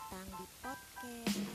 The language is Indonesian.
datang di podcast.